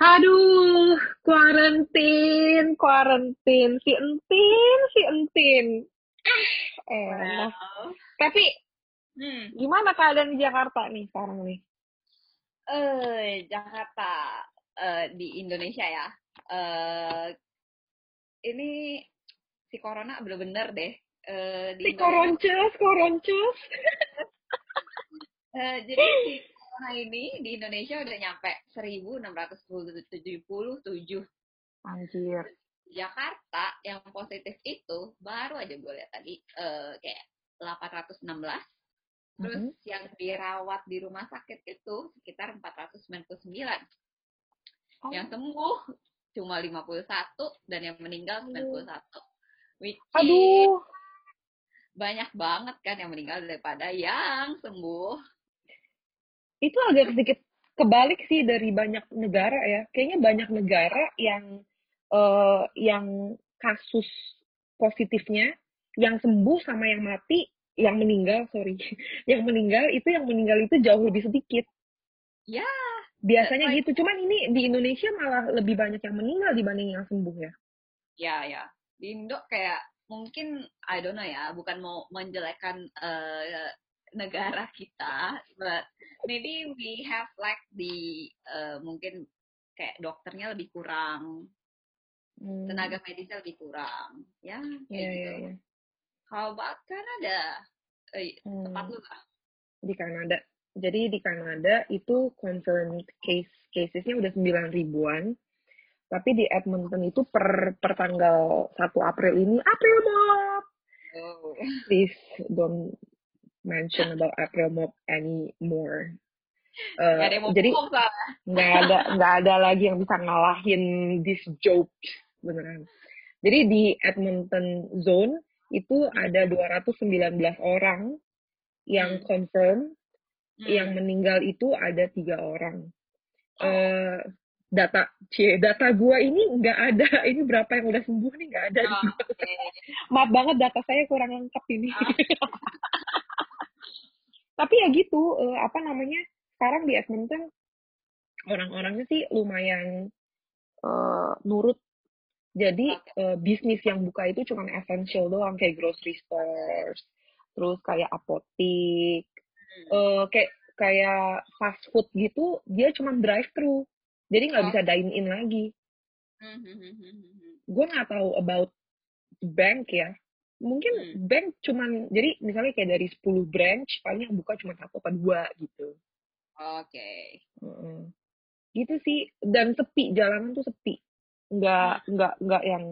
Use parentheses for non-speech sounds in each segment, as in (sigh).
Aduh, kuarantin, kuarantin, si entin, si entin. Ah, elah. Well, Tapi hmm, gimana keadaan di Jakarta nih sekarang nih? eh Jakarta eh, di Indonesia ya. Eh ini si corona bener-bener deh eh, di Si Indonesia. koronces, koronces. (laughs) Eh, jadi si corona ini di Indonesia udah nyampe 1677. Anjir. Jakarta yang positif itu baru aja gue lihat tadi eh, kayak 816. Terus Mhm. yang dirawat di rumah sakit itu sekitar 499. Oh. Yang sembuh cuma 51 dan yang meninggal Aduh. 91. Which is Aduh, banyak banget kan yang meninggal daripada yang sembuh. Itu agak sedikit kebalik sih dari banyak negara ya. Kayaknya banyak negara yang eh, yang kasus positifnya, yang sembuh sama yang mati, yang meninggal, sorry, (laughs) yang meninggal itu yang meninggal itu jauh lebih sedikit. Ya, Biasanya Like- gitu, cuman ini di Indonesia malah lebih banyak yang meninggal dibanding yang sembuh ya. ya, ya. Di Indo kayak mungkin I don't know ya, bukan mau menjelekkan eh, negara kita, but maybe we have like di eh, mungkin kayak dokternya lebih kurang, Hmm, tenaga medisnya lebih kurang, ya kayak Iya, gitu. iya, iya. How about Kanada? Eh, Hmm. tempat lu lah. di Kanada. Jadi di Kanada itu confirmed case casesnya udah 9 ribuan. Tapi di Edmonton itu per per tanggal 1 April ini April Mop. Oh. Please don't mention about April Mop anymore. Gak ada yang mau jadi nggak ada nggak ada lagi yang bisa ngalahin this joke beneran. Jadi di Edmonton zone itu ada 219 orang yang Hmm. confirm Hmm. yang meninggal itu ada tiga orang. Oh. Eh data c data gua ini nggak ada. (laughs) Ini berapa yang udah sembuh nih nggak ada. Oh, oke. Maaf banget data saya kurang lengkap ini. Ah. (laughs) Tapi ya gitu, eh, apa namanya? Sekarang di Edmonton orang-orangnya sih lumayan eh, nurut. Jadi eh, bisnis yang buka itu cuma essential doang kayak grocery stores, terus kayak apotik, Hmm. eh kayak kayak fast food gitu dia cuma drive thru jadi nggak Oh. bisa dine in lagi hmm, hmm, hmm, hmm. gue nggak tahu about bank ya mungkin Hmm. bank cuman jadi misalnya kayak dari 10 branch paling yang buka cuma satu atau dua gitu Oke. Heeh. gitu sih dan sepi jalanan tuh sepi nggak nggak nggak yang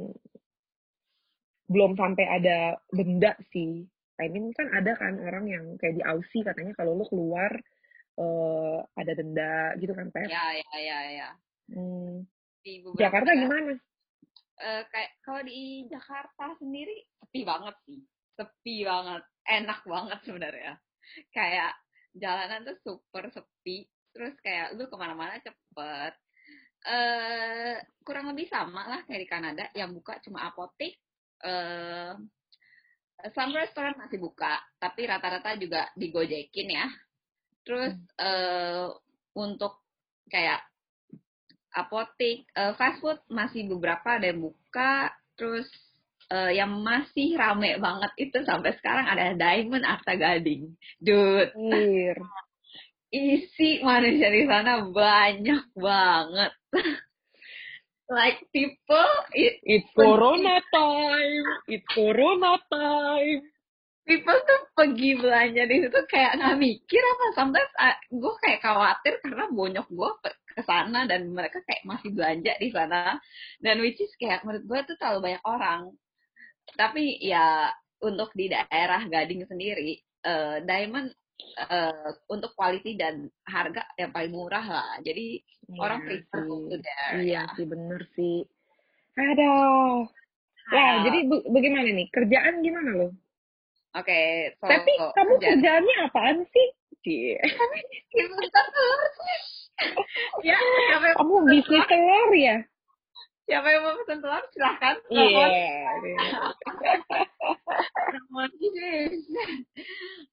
belum sampai ada denda sih I mean kan ada kan orang yang kayak di Aussie katanya kalau lu keluar eh, ada denda gitu kan Pep Ya, ya, ya, ya. Hmm, Di Jakarta gimana? Eh, kayak kalau di Jakarta sendiri sepi banget sih. Sepi banget. Enak banget sebenarnya. Kayak jalanan tuh super sepi. Terus kayak lu ke mana-mana cepet. eh kurang lebih sama lah kayak di Kanada yang buka cuma apotik. eh some restoran masih buka, tapi rata-rata juga digojekin ya. Terus eh untuk kayak apotik, eh, fast food masih beberapa ada yang buka. Terus eh, yang masih rame banget itu sampai sekarang ada Diamond Arta Gading. Dude, (laughs) isi manusia di sana banyak banget. (laughs) like people, it, It's Corona time. It's Corona time. people tuh pergi belanja di situ kayak nggak mikir apa sometimes gue kayak khawatir karena bonyok gue ke sana dan mereka kayak masih belanja di sana dan which is kayak menurut gue tuh terlalu banyak orang tapi ya untuk di daerah Gading sendiri eh, Diamond eh, untuk quality dan harga yang paling murah lah jadi orang Iya prefer go to there Iya ya sih, bener sih. Aduh. Wah, Nah, jadi bagaimana nih? Kerjaan gimana lo? Oke so Tapi kamu kerja kerjaannya apaan sih? Cie. (laughs) Ya siapa Kamu bisnis telur ya? siapa yang mau pesan telur silahkan Iya. telepon Yes. (laughs)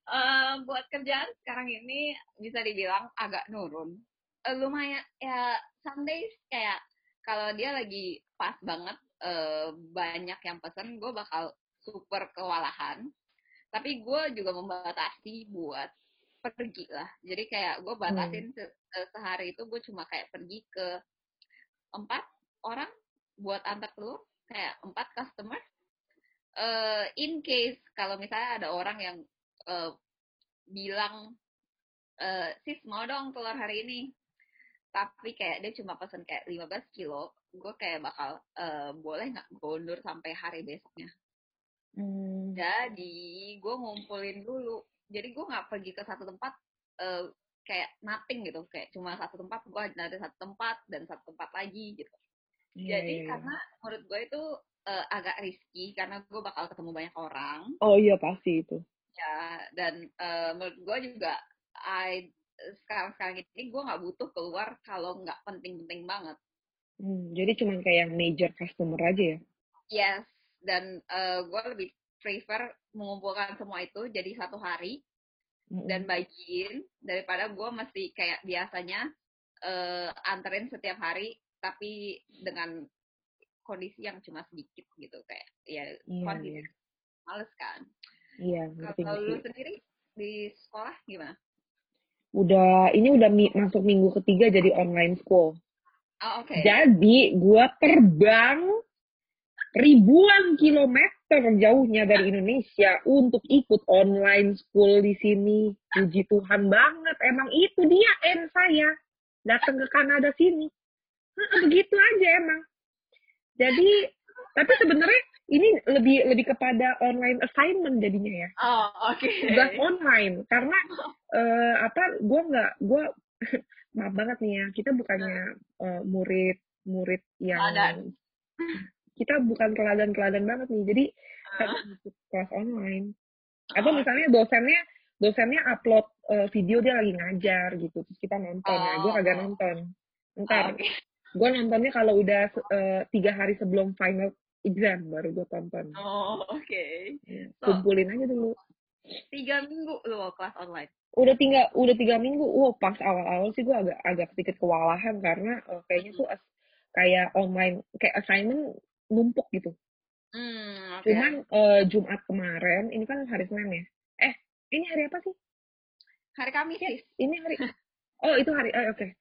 Eh, buat kerjaan sekarang ini bisa dibilang agak nurun uh, lumayan ya Sundays kayak kalau dia lagi pas banget uh, banyak yang pesen gue bakal super kewalahan tapi gue juga membatasi buat pergi lah. Jadi kayak gue batasin hmm. se sehari itu gue cuma kayak pergi ke empat orang buat antar telur kayak empat customer. Uh, in case kalau misalnya ada orang yang uh, bilang uh, sis mau dong telur hari ini? Tapi kayak dia cuma pesen kayak 15 kilo gue kayak bakal uh, boleh nggak gondor sampai hari besoknya hmm. jadi gue ngumpulin dulu jadi gue nggak pergi ke satu tempat uh, kayak nothing gitu kayak cuma satu tempat gue ada satu tempat dan satu tempat lagi gitu yeah, jadi yeah. Iya. karena menurut gue itu uh, agak risky karena gue bakal ketemu banyak orang oh iya pasti itu ya dan uh, menurut gue juga I sekarang sekarang ini gue nggak butuh keluar kalau nggak penting-penting banget. Hmm, jadi cuma kayak major customer aja ya? Yes, dan uh, gue lebih prefer mengumpulkan semua itu jadi satu hari dan bagiin daripada gue mesti kayak biasanya uh, anterin setiap hari tapi dengan kondisi yang cuma sedikit gitu kayak ya yeah, kondisi yeah. males kan. Iya. Yeah, Kalau lu sendiri di sekolah gimana? udah ini udah mi masuk minggu ketiga jadi online school. Oh, okay. Jadi gue terbang ribuan kilometer jauhnya dari Indonesia untuk ikut online school di sini. Puji Tuhan banget, emang itu dia en saya datang ke Kanada sini. Nah, begitu aja emang. Jadi, tapi sebenarnya ini lebih lebih kepada online assignment jadinya ya. Oh, oke. Okay. Tugas online karena uh, apa gue nggak gue (laughs) maaf banget nih ya kita bukannya uh, murid murid yang. Kita bukan teladan teladan banget nih jadi uh. kelas online atau oh, misalnya dosennya dosennya upload uh, video dia lagi ngajar gitu terus kita nonton oh. ya gue kagak nonton ntar oh, okay. gue nontonnya kalau udah uh, tiga hari sebelum final exam baru gue tonton. Oh, oke. Okay. Ya, kumpulin aja dulu. Tiga minggu lo kelas online? Udah tinggal, udah tiga minggu. Wow, pas awal-awal sih gue agak agak sedikit kewalahan karena uh, kayaknya tuh as, kayak online, kayak assignment numpuk gitu. Hmm, okay. Cuman uh, Jumat kemarin, ini kan hari Senin ya? Eh, ini hari apa sih? Hari Kamis ya, Ini hari. Oh, itu hari. Oh, oke. Okay.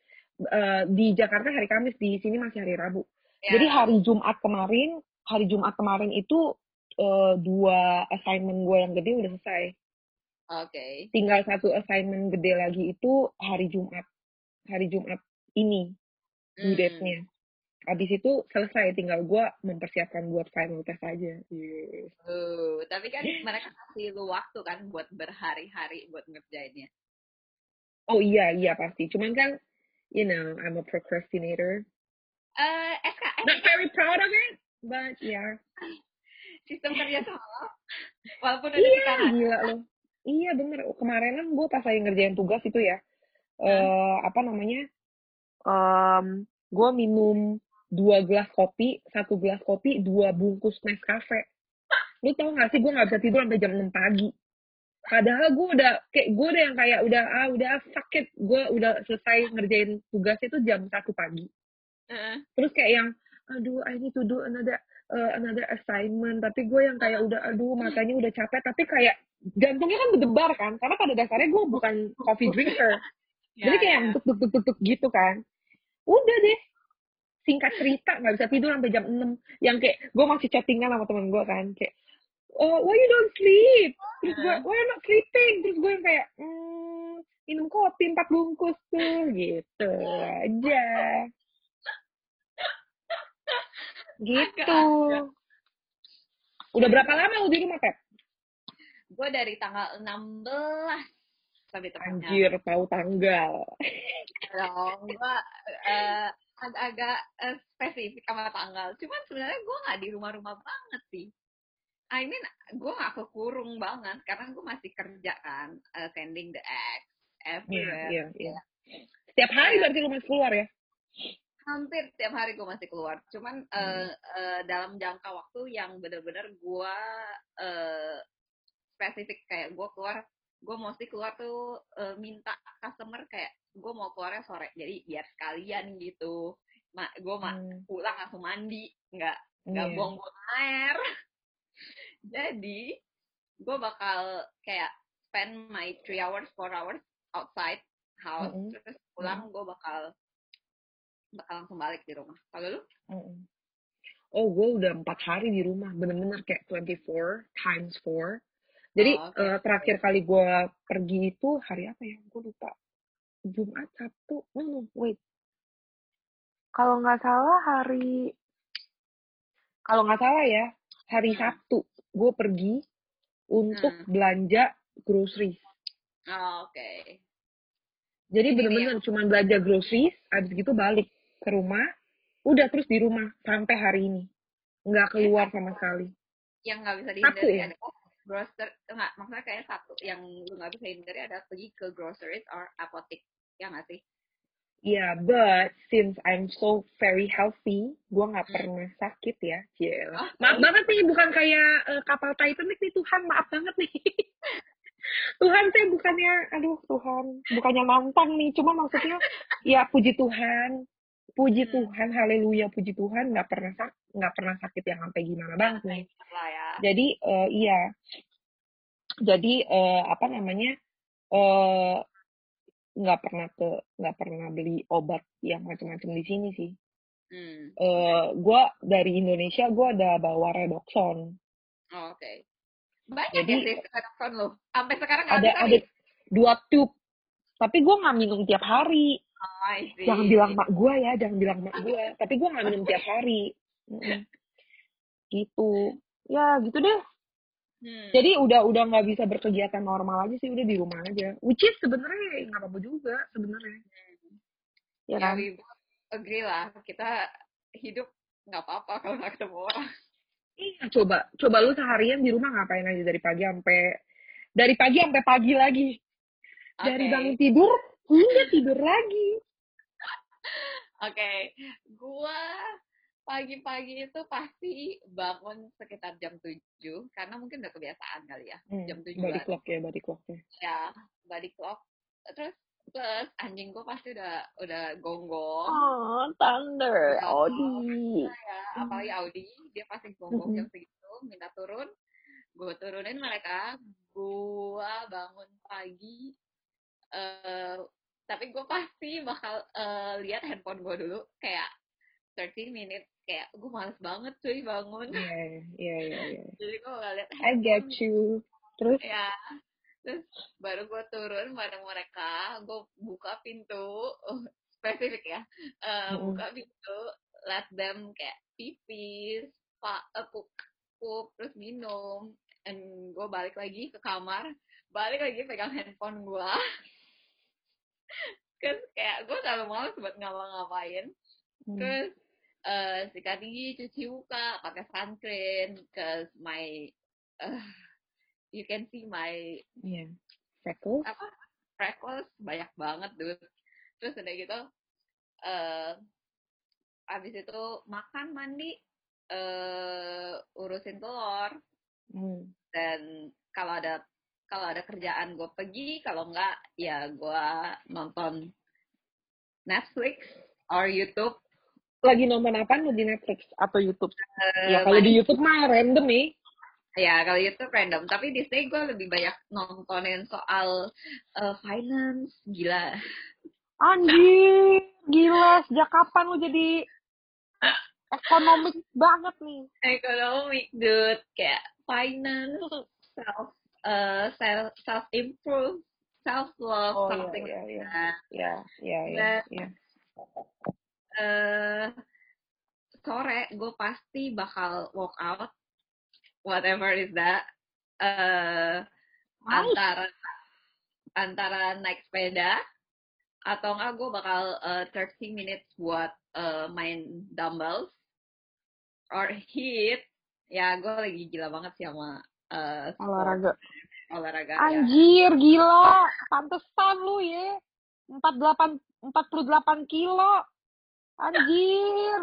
Uh, di Jakarta hari Kamis, di sini masih hari Rabu. Ya. Jadi hari Jumat kemarin hari Jumat kemarin itu uh, dua assignment gue yang gede udah selesai. Oke. Okay. Tinggal satu assignment gede lagi itu hari Jumat. Hari Jumat ini due hmm. date-nya. Abis itu selesai, tinggal gue mempersiapkan buat final test aja. Yes. Uh, tapi kan mereka kasih lu waktu kan buat berhari-hari buat ngerjainnya. Oh iya, iya pasti. Cuman kan, you know, I'm a procrastinator. Uh, SK, Not very proud of it but yeah. sistem kerja sama walaupun udah iya gila loh iya bener kemarin kan gue pas lagi ngerjain tugas itu ya hmm. uh, apa namanya um, gue minum dua gelas kopi satu gelas kopi dua bungkus Nescafe. Lu tau gak sih gue gak bisa tidur sampai jam 6 pagi. Padahal gue udah kayak gue udah yang kayak udah ah udah sakit gue udah selesai ngerjain tugas itu jam satu pagi. Uh. terus kayak yang aduh I need to do another uh, another assignment. Tapi gue yang kayak udah aduh matanya udah capek. Tapi kayak jantungnya kan berdebar kan karena pada dasarnya gue bukan coffee drinker. (laughs) Ya, jadi kayak ya. duk duk duk duk gitu kan. Udah deh singkat cerita nggak bisa tidur sampai jam 6 yang kayak gue masih chattingan sama temen gue kan kayak oh why you don't sleep? Terus gue why you not sleeping? Terus gue yang kayak mm, minum kopi empat bungkus tuh gitu aja. Gitu. Udah berapa lama lu di rumah, Pep? Gue dari tanggal 16 sampai tepatnya. Anjir, tahu tanggal. Dong, gue uh, agak-agak uh, spesifik sama tanggal. Cuman sebenarnya gue nggak di rumah-rumah banget sih. I mean, gue gak kekurung banget karena gue masih kerja kan, uh, sending the eggs everywhere. Iya, iya, iya. Setiap hari berarti lu masih keluar ya? hampir tiap hari gue masih keluar cuman hmm. uh, uh, dalam jangka waktu yang bener-bener gue uh, spesifik kayak gue keluar gue mesti keluar tuh uh, minta customer kayak gue mau keluarnya sore jadi biar sekalian gitu ma gue ma Hmm, pulang langsung mandi nggak nggak iya. buang-buang air (laughs) jadi gue bakal kayak spend my three hours four hours outside house Mm-mm. terus pulang gue bakal bakal langsung balik di rumah kalau lu Mm-mm. Oh, gue udah empat hari di rumah, bener-bener kayak 24 times 4. Jadi Oh, oke. eh, terakhir kali gue pergi itu hari apa ya? Gue lupa. Jumat, Sabtu. No, no, wait. Kalau nggak salah hari, kalau nggak salah ya, hari Hmm. Sabtu gue pergi untuk Hmm. belanja groceries. Oh, oke Jadi Ini bener-bener cuma belanja groceries, abis gitu balik ke rumah, udah terus di rumah sampai hari ini. Nggak keluar sama sekali. yang nggak bisa dihindari ya? Grocer enggak maksudnya kayak satu yang lu nggak bisa hindari ada pergi ke groceries or apotek ya nggak sih Yeah, but since I'm so very healthy, gue nggak pernah sakit ya. Cielah. Oh, Maaf banget nih, bukan kayak eh, kapal Titanic nih Tuhan, maaf banget nih. (laughs) Tuhan saya bukannya, aduh Tuhan, bukannya nantang nih, cuma maksudnya ya puji Tuhan, puji Hmm. Tuhan, haleluya, puji Tuhan, nggak pernah sak, nggak pernah sakit yang sampai gimana banget nih. Lah ya Jadi eh, iya, jadi eh, apa namanya eh nggak pernah ke nggak pernah beli obat yang macam-macam di sini sih. hmm. Eh gue dari Indonesia gue ada bawa redoxon. Oh, oke banyak Jadi- ya sih telepon lu sampai sekarang Ada ada dua tube. Tapi gue nggak minum tiap hari. Oh. Jangan bilang mak gue ya, jangan bilang mak gue. (laughs) Tapi gue nggak minum tiap hari. Mm-mm. Gitu. Ya gitu deh. hmm. Jadi udah udah nggak bisa berkegiatan normal aja sih, udah di rumah aja. Which is sebenarnya nggak apa-apa juga sebenarnya. Ya ya kan? both agree lah kita hidup nggak apa-apa kalau nggak ketemu orang Iya, coba coba lu seharian di rumah ngapain aja dari pagi sampai dari pagi sampai pagi lagi. Dari Oke. bangun tidur hingga tidur lagi. Oke, gua pagi-pagi itu pasti bangun sekitar jam 7 karena mungkin udah kebiasaan kali ya. Jam body tujuan. clock ya, body clocknya. Ya, body clock. Terus plus anjing gua pasti udah udah gonggong. Oh, thunder, Ya, Audi. ya, apalagi Audi, dia pasti gonggong jam segitu, minta turun. Gue turunin mereka, gua bangun pagi eh tapi gue pasti bakal eh, lihat handphone gue dulu kayak 30 minutes kayak gue males banget cuy bangun Iya, iya, iya, iya. (laughs) jadi gue gak lihat I get you. Terus, ya terus baru gue turun bareng mereka gue buka pintu (laughs) spesifik ya Eh, Mm-mm. buka pintu let them kayak pipis pak eh, pup pup terus minum and gue balik lagi ke kamar balik lagi pegang handphone gue (laughs) terus kayak gue selalu males buat ngapa-ngapain hmm, terus eh sikat gigi cuci muka pakai sunscreen cause my eh, you can see my iya. Freckles? apa freckles banyak banget dude terus udah gitu eh abis itu makan mandi eh urusin telur Hmm. dan kalau ada kalau ada kerjaan gue pergi kalau enggak ya gue nonton Netflix or YouTube Lagi nonton apa lu di Netflix atau YouTube? Eh, ya kalau di YouTube mah random nih. Ya, kalau YouTube random. Tapi di sini gue lebih banyak nontonin soal eh, finance. Gila. Anjir, gila. Sejak kapan lu jadi ekonomik banget nih? Economic, dude. Kayak finance, self, eh, self, self improve, self love, Oh, iya, something iya, like iya. that. Ya, ya, ya, Dan- ya. Eh, sore gue pasti bakal walk out, whatever is that. Eh, Nice. antara antara naik sepeda atau enggak gue bakal uh, 30 minutes buat uh, main dumbbells or hit ya gue lagi gila banget sih sama uh, sport, Olahraga. ya. Anjir, gila. Pantesan lu ya. 48 48 kilo. Anjir.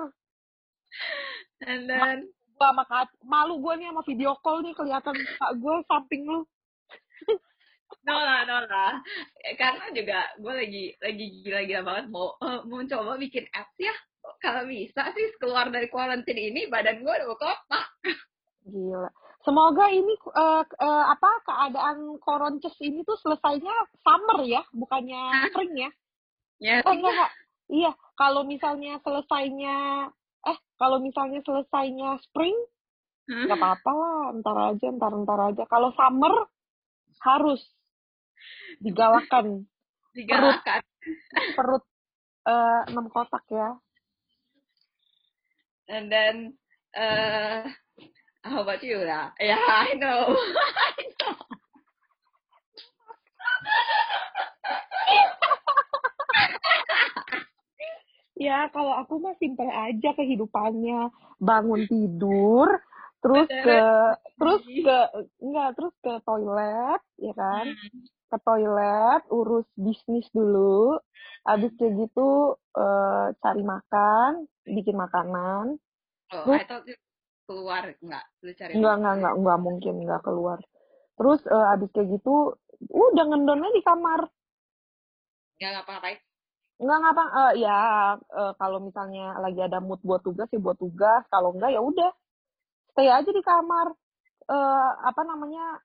(laughs) and then Gua sama Kak- malu gue nih sama video call nih kelihatan kak gue samping lu. no lah, no lah. Karena juga gue lagi lagi gila-gila banget mau uh, mau coba bikin apps ya. Kalau bisa sih keluar dari kuarantin ini badan gue udah kotak. Gila. Semoga ini uh, uh, apa keadaan koronces ini tuh selesainya summer ya, bukannya spring ya. Ya, Oh enggak, enggak. Iya, kalau misalnya selesainya eh kalau misalnya selesainya spring Hmm. nggak apa-apa lah, ntar aja, ntar ntar aja. Kalau summer harus digalakan (laughs) digalakan. perut eh, enam kotak ya. And then, uh, how about you lah? Yeah, I know. I (laughs) know. Ya, kalau aku mah simpel aja kehidupannya. Bangun tidur, terus ke terus ke enggak, terus ke toilet, ya kan? Hmm. Ke toilet, urus bisnis dulu. Habis kayak gitu eh, cari makan, bikin makanan. Oh, Terus- I thought you keluar enggak? Lu cari Enggak, enggak, enggak, enggak mungkin enggak keluar. Terus eh, habis kayak gitu udah ngendonnya di kamar. Enggak ngapa-ngapain. Enggak ngapa eh, ya eh, kalau misalnya lagi ada mood buat tugas ya buat tugas, kalau enggak ya udah stay aja di kamar. Eh apa namanya?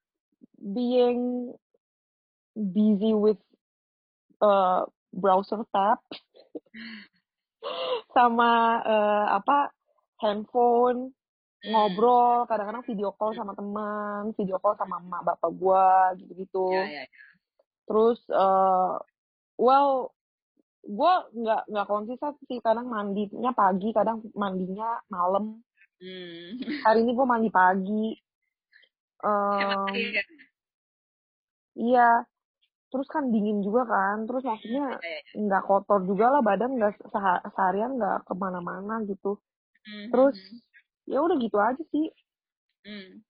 being busy with eh browser tab (laughs) sama eh, apa handphone. Ngobrol kadang-kadang video call sama teman video call sama emak bapak gua gitu-gitu Ya, ya, ya. terus eh well gua nggak nggak konsisten sih kadang mandinya pagi kadang mandinya malam Hmm. hari ini gua mandi pagi ya. iya terus kan dingin juga kan terus maksudnya Ya, ya, ya. nggak kotor juga lah badan nggak seha- seharian nggak ke mana-mana gitu Hmm, terus hmm, ya udah gitu aja sih hmm.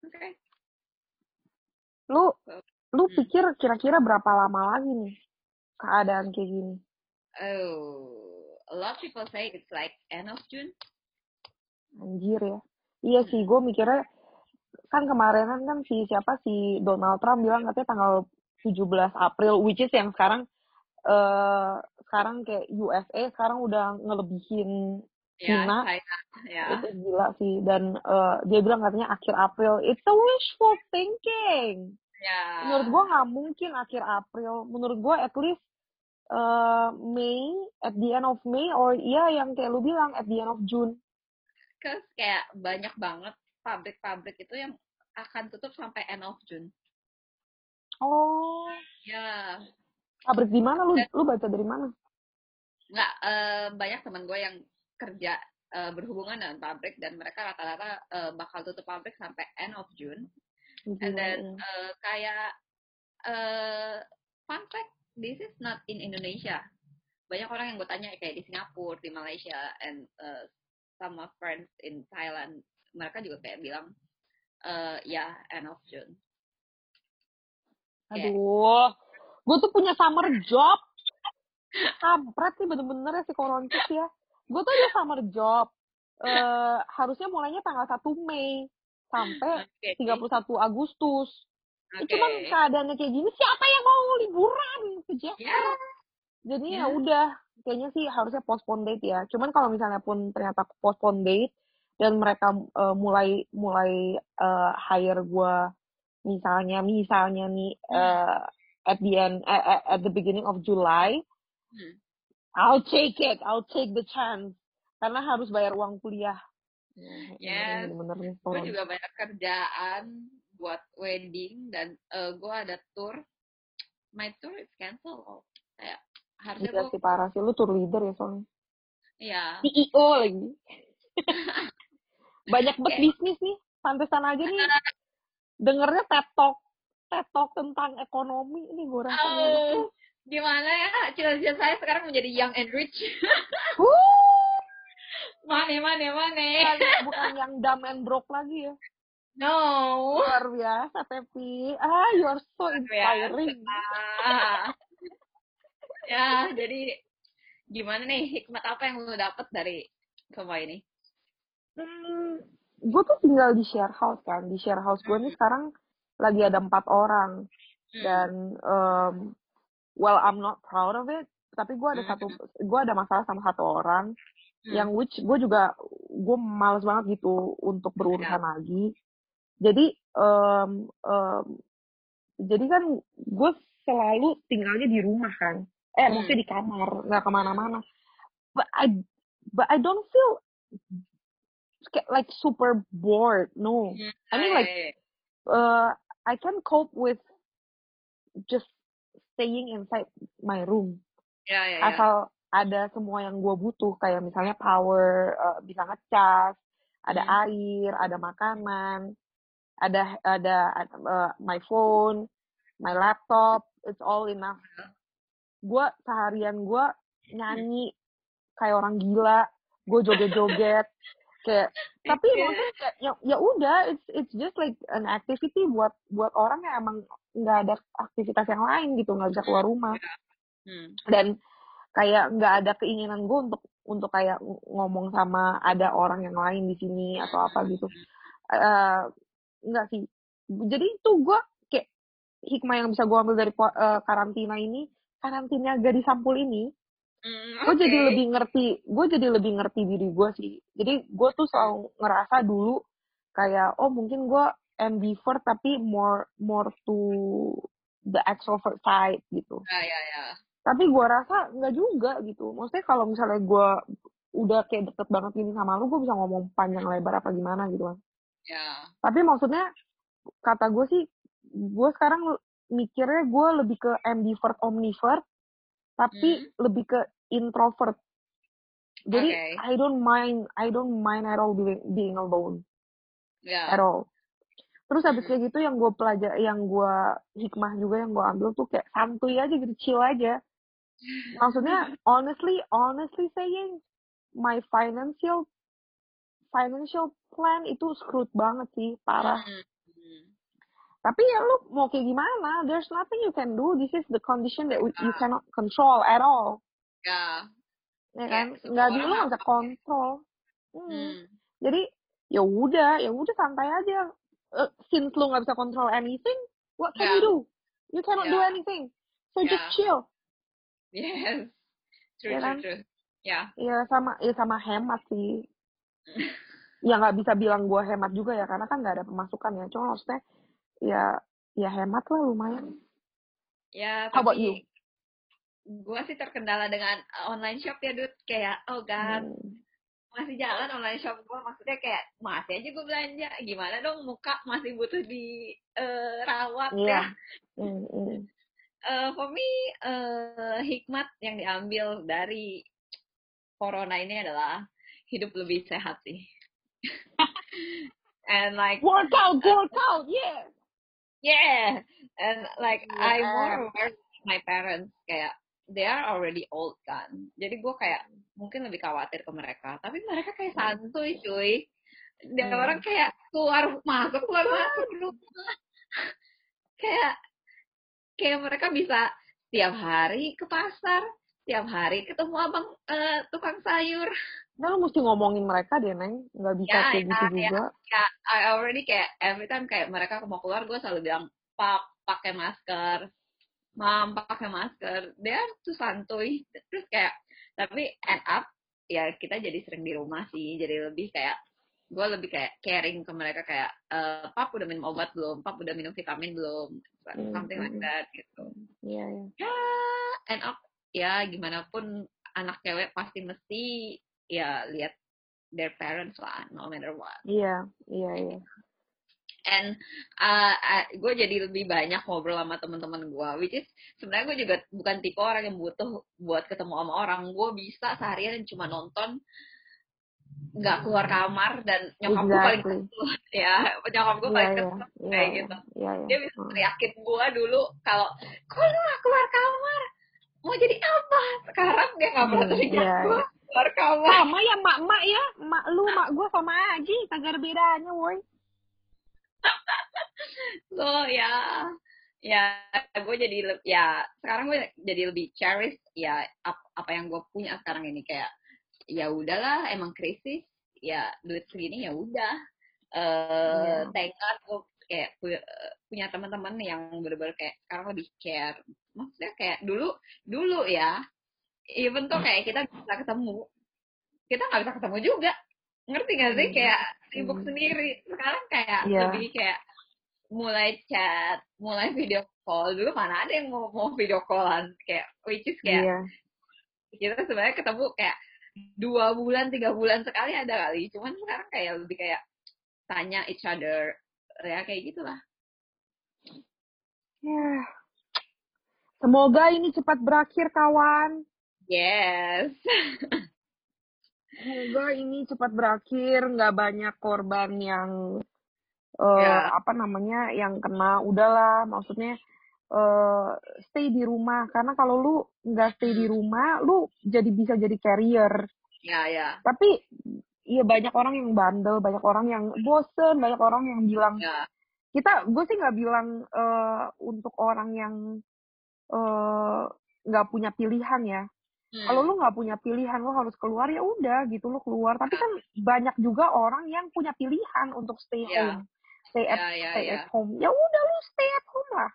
Oke. lu lu Hmm. pikir kira-kira berapa lama lagi nih keadaan kayak gini Oh, a lot of people say it's like end of June. Anjir ya. Iya sih, gue mikirnya kan kemarinan kan si siapa si Donald Trump bilang katanya tanggal 17 April, which is yang sekarang eh sekarang kayak USA sekarang udah ngelebihin Cina. China. Ya. itu gila sih dan eh, dia bilang katanya akhir April it's a wishful thinking. Ya. Menurut gue nggak mungkin akhir April. Menurut gue at least eh, May at the end of May or iya yang kayak lu bilang at the end of June. Terus kayak banyak banget pabrik-pabrik itu yang akan tutup sampai end of June. Oh, Ya, pabrik di mana lu? Lu baca dari mana? nggak eh, banyak teman gue yang kerja eh, berhubungan dengan pabrik dan mereka rata-rata eh, bakal tutup pabrik sampai end of June. And Gila, then eh, kayak eh, fun fact, this is not in Indonesia. Banyak orang yang gue tanya kayak di Singapura, di Malaysia, and eh, some of friends in Thailand, mereka juga kayak bilang eh, ya end of June. Aduh, gue tuh punya summer job. Kampret sih bener-bener ya si Koronces ya. Gue tuh ada summer job. Eh harusnya mulainya tanggal 1 Mei sampai Oke. 31 Agustus. Ya, Oke. Cuman keadaannya kayak gini, siapa yang mau liburan ke Ya. Jakarta? Jadi ya Ya. udah, kayaknya sih harusnya postpone date ya. Cuman kalau misalnya pun ternyata postpone date dan mereka eh, mulai mulai eh, hire gua misalnya misalnya nih eh, at the end eh, eh, at the beginning of July, Hmm. I'll take it, I'll take the chance karena harus bayar uang kuliah. Yes. bener-bener nih gue juga banyak kerjaan buat wedding dan gue ada tour my tour is cancel oh. kayak harusnya gue sih parah sih, lu tour leader ya soalnya. ya CEO lagi. (laughs) Banyak Kayak- bisnis nih. Pantesan aja nih. (laughs) Dengernya. TED Talk tentang ekonomi. Ini gue rasa. oh, gimana ya cita-cita saya sekarang menjadi young and rich (laughs) Wuh, mana mana mana bukan, yang dumb and broke lagi ya. no Luar biasa, Pepi. Ah, you are so inspiring. Ah. (laughs) ya jadi gimana nih hikmat apa yang lu dapet dari semua ini Hmm, gue tuh tinggal di share house kan. Di share house gue nih sekarang lagi ada empat orang Hmm. dan um, well I'm not proud of it tapi gue ada Hmm. satu gue ada masalah sama satu orang Hmm. yang which gue juga gue males banget gitu untuk berurusan Ya. lagi jadi um, um, jadi kan gue selalu tinggalnya di rumah kan eh Hmm. maksudnya di kamar nggak ke mana-mana but I but I don't feel like super bored no Hmm. I mean Ah, like uh, I can cope with just staying inside my room. Ya ya ya. Asal ada semua yang gue butuh kayak misalnya power uh, bisa ngecas ada Hmm. air ada makanan ada ada uh, my phone my laptop it's all enough. Gue seharian gue nyanyi kayak orang gila gue joget-joget (laughs) kayak (laughs) tapi Iya. maksudnya kayak ya ya udah it's it's just like an activity buat buat orang yang emang nggak ada aktivitas yang lain gitu nggak bisa keluar rumah. Hmm. dan kayak nggak ada keinginan gue untuk untuk kayak ng- ngomong sama ada orang yang lain di sini atau apa gitu. Eh nggak sih. Jadi itu gue kayak hikmah yang bisa gue ambil dari eh, karantina ini karantina gadis sampul ini Hmm, gue jadi lebih ngerti gue jadi lebih ngerti diri gue sih. Jadi gue tuh selalu ngerasa dulu kayak oh mungkin gue ambivert tapi more more to the extrovert side gitu. Ya ya ya. Tapi gue rasa nggak juga gitu. Maksudnya kalau misalnya gue udah kayak deket banget gini sama lu gue bisa ngomong panjang lebar apa gimana gitu kan. Ya. Tapi maksudnya kata gue sih gue sekarang mikirnya gue lebih ke ambivert omnivert tapi lebih ke introvert jadi Oke. I don't mind I don't mind at all being, being alone ya at all terus habis Hmm. kayak gitu yang gue pelajar yang gue hikmah juga yang gue ambil tuh kayak santuy aja gitu chill aja maksudnya honestly honestly saying my financial financial plan itu screwed banget sih parah Hmm. Hmm. Tapi ya lu mau kayak gimana? There's nothing you can do. This is the condition that we- you cannot control at all. Ya. Ya Ya, kan? Nggak di orang lu nggak bisa apa- kontrol. Hmm. Hmm. jadi ya udah ya udah santai aja. Eh, since lu nggak bisa control anything what can Ya. you do? You cannot do Ya. anything. So just Ya. chill. Yes. True Ya true kan? true. Ya. Ya sama ya sama hemat sih. (laughs) Ya nggak bisa bilang gua hemat juga ya karena kan nggak ada pemasukan ya. Cuma maksudnya ya ya hemat lah lumayan ya How about tapi you? gue sih terkendala dengan uh, online shop ya Dut kayak oh god Hmm. masih jalan online shop gue maksudnya kayak masih aja gue belanja gimana dong muka masih butuh di eh, rawat Iya. ya Hmm, hmm. (laughs) Eh, for me eh, hikmat yang diambil dari corona ini adalah hidup lebih sehat sih (laughs) and like workout workout yeah yeah and like I Yeah. more aware of my parents kayak they are already old kan. Jadi gue kayak mungkin lebih khawatir ke mereka. Tapi mereka kayak santuy cuy. Dia Hmm. orang kayak keluar masuk keluar masuk rumah kayak kayak mereka bisa tiap hari ke pasar tiap hari ketemu abang eh, tukang sayur Nah, lu mesti ngomongin mereka deh, Neng. Nggak bisa Ya, kayak ya, gitu ya. juga. ya I already kayak every time kayak mereka mau keluar gue selalu bilang pap pakai masker mam pakai masker dia tuh santuy terus kayak tapi end up ya kita jadi sering di rumah sih jadi lebih kayak gue lebih kayak caring ke mereka kayak eh, pap udah minum obat belum pap udah minum vitamin belum Hmm, something like hmm. that gitu Iya, iya. ya end up ya gimana pun anak cewek pasti mesti ya lihat their parents lah no matter what Iya, iya, iya. and uh, gue jadi lebih banyak ngobrol sama teman-teman gue which is sebenarnya gue juga bukan tipe orang yang butuh buat ketemu sama orang gue bisa seharian cuma nonton nggak keluar kamar dan nyokap gue paling kesel (laughs) ya nyokap gue paling iya. kesel Iya, kayak gitu Iya, iya. dia bisa Hmm. teriakin gue dulu kalau kok lu gak keluar kamar mau jadi apa sekarang dia nggak pernah Hmm, teriak iya, gue iya. Keluar kamar Sama ya mak-mak ya. Mak lu, mak gue sama aja. Kagak ada bedanya, woi. (laughs) so ya ya gue jadi ya sekarang gue jadi lebih cherish ya ap- apa yang gue punya sekarang ini kayak ya udahlah emang krisis ya duit segini ya udah eh Iya. thank God gue kayak punya, punya teman-teman yang bener-bener kayak sekarang lebih care maksudnya kayak dulu dulu ya even tuh kayak kita bisa ketemu kita nggak bisa ketemu juga ngerti gak sih Hmm. kayak sibuk Hmm. sendiri sekarang kayak Iya. lebih kayak mulai chat mulai video call dulu mana ada yang mau mau video callan kayak which is kayak Iya. kita sebenarnya ketemu kayak dua bulan tiga bulan sekali ada kali cuman sekarang kayak lebih kayak tanya each other ya kayak gitulah Ya. Semoga ini cepat berakhir, kawan. Yes (laughs) Semoga ini cepat berakhir, nggak banyak korban yang eh Ya. apa namanya yang kena. Udahlah, maksudnya eh stay di rumah karena kalau lu nggak stay di rumah, lu jadi bisa jadi carrier. ya ya Tapi iya banyak orang yang bandel, banyak orang yang bosen, banyak orang yang bilang ya kita gue sih nggak bilang eh untuk orang yang eh nggak punya pilihan ya. Hmm. Kalau lu nggak punya pilihan, lu harus keluar ya udah gitu lu keluar. Tapi kan banyak juga orang yang punya pilihan untuk stay Ya. home, stay at ya ya stay ya at home. Ya udah lu stay at home lah.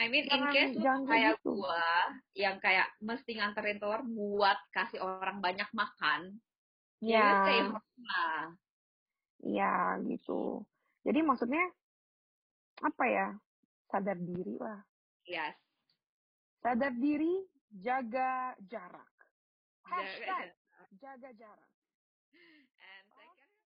I mean in case jangan kayak gitu. gua yang kayak mesti nganterin telur buat kasih orang banyak makan ya lu stay Ya, home lah ya gitu. Jadi maksudnya apa ya? Sadar diri lah. yes Sadar diri, jaga jarak. Jaga Hashtag jaga jarak.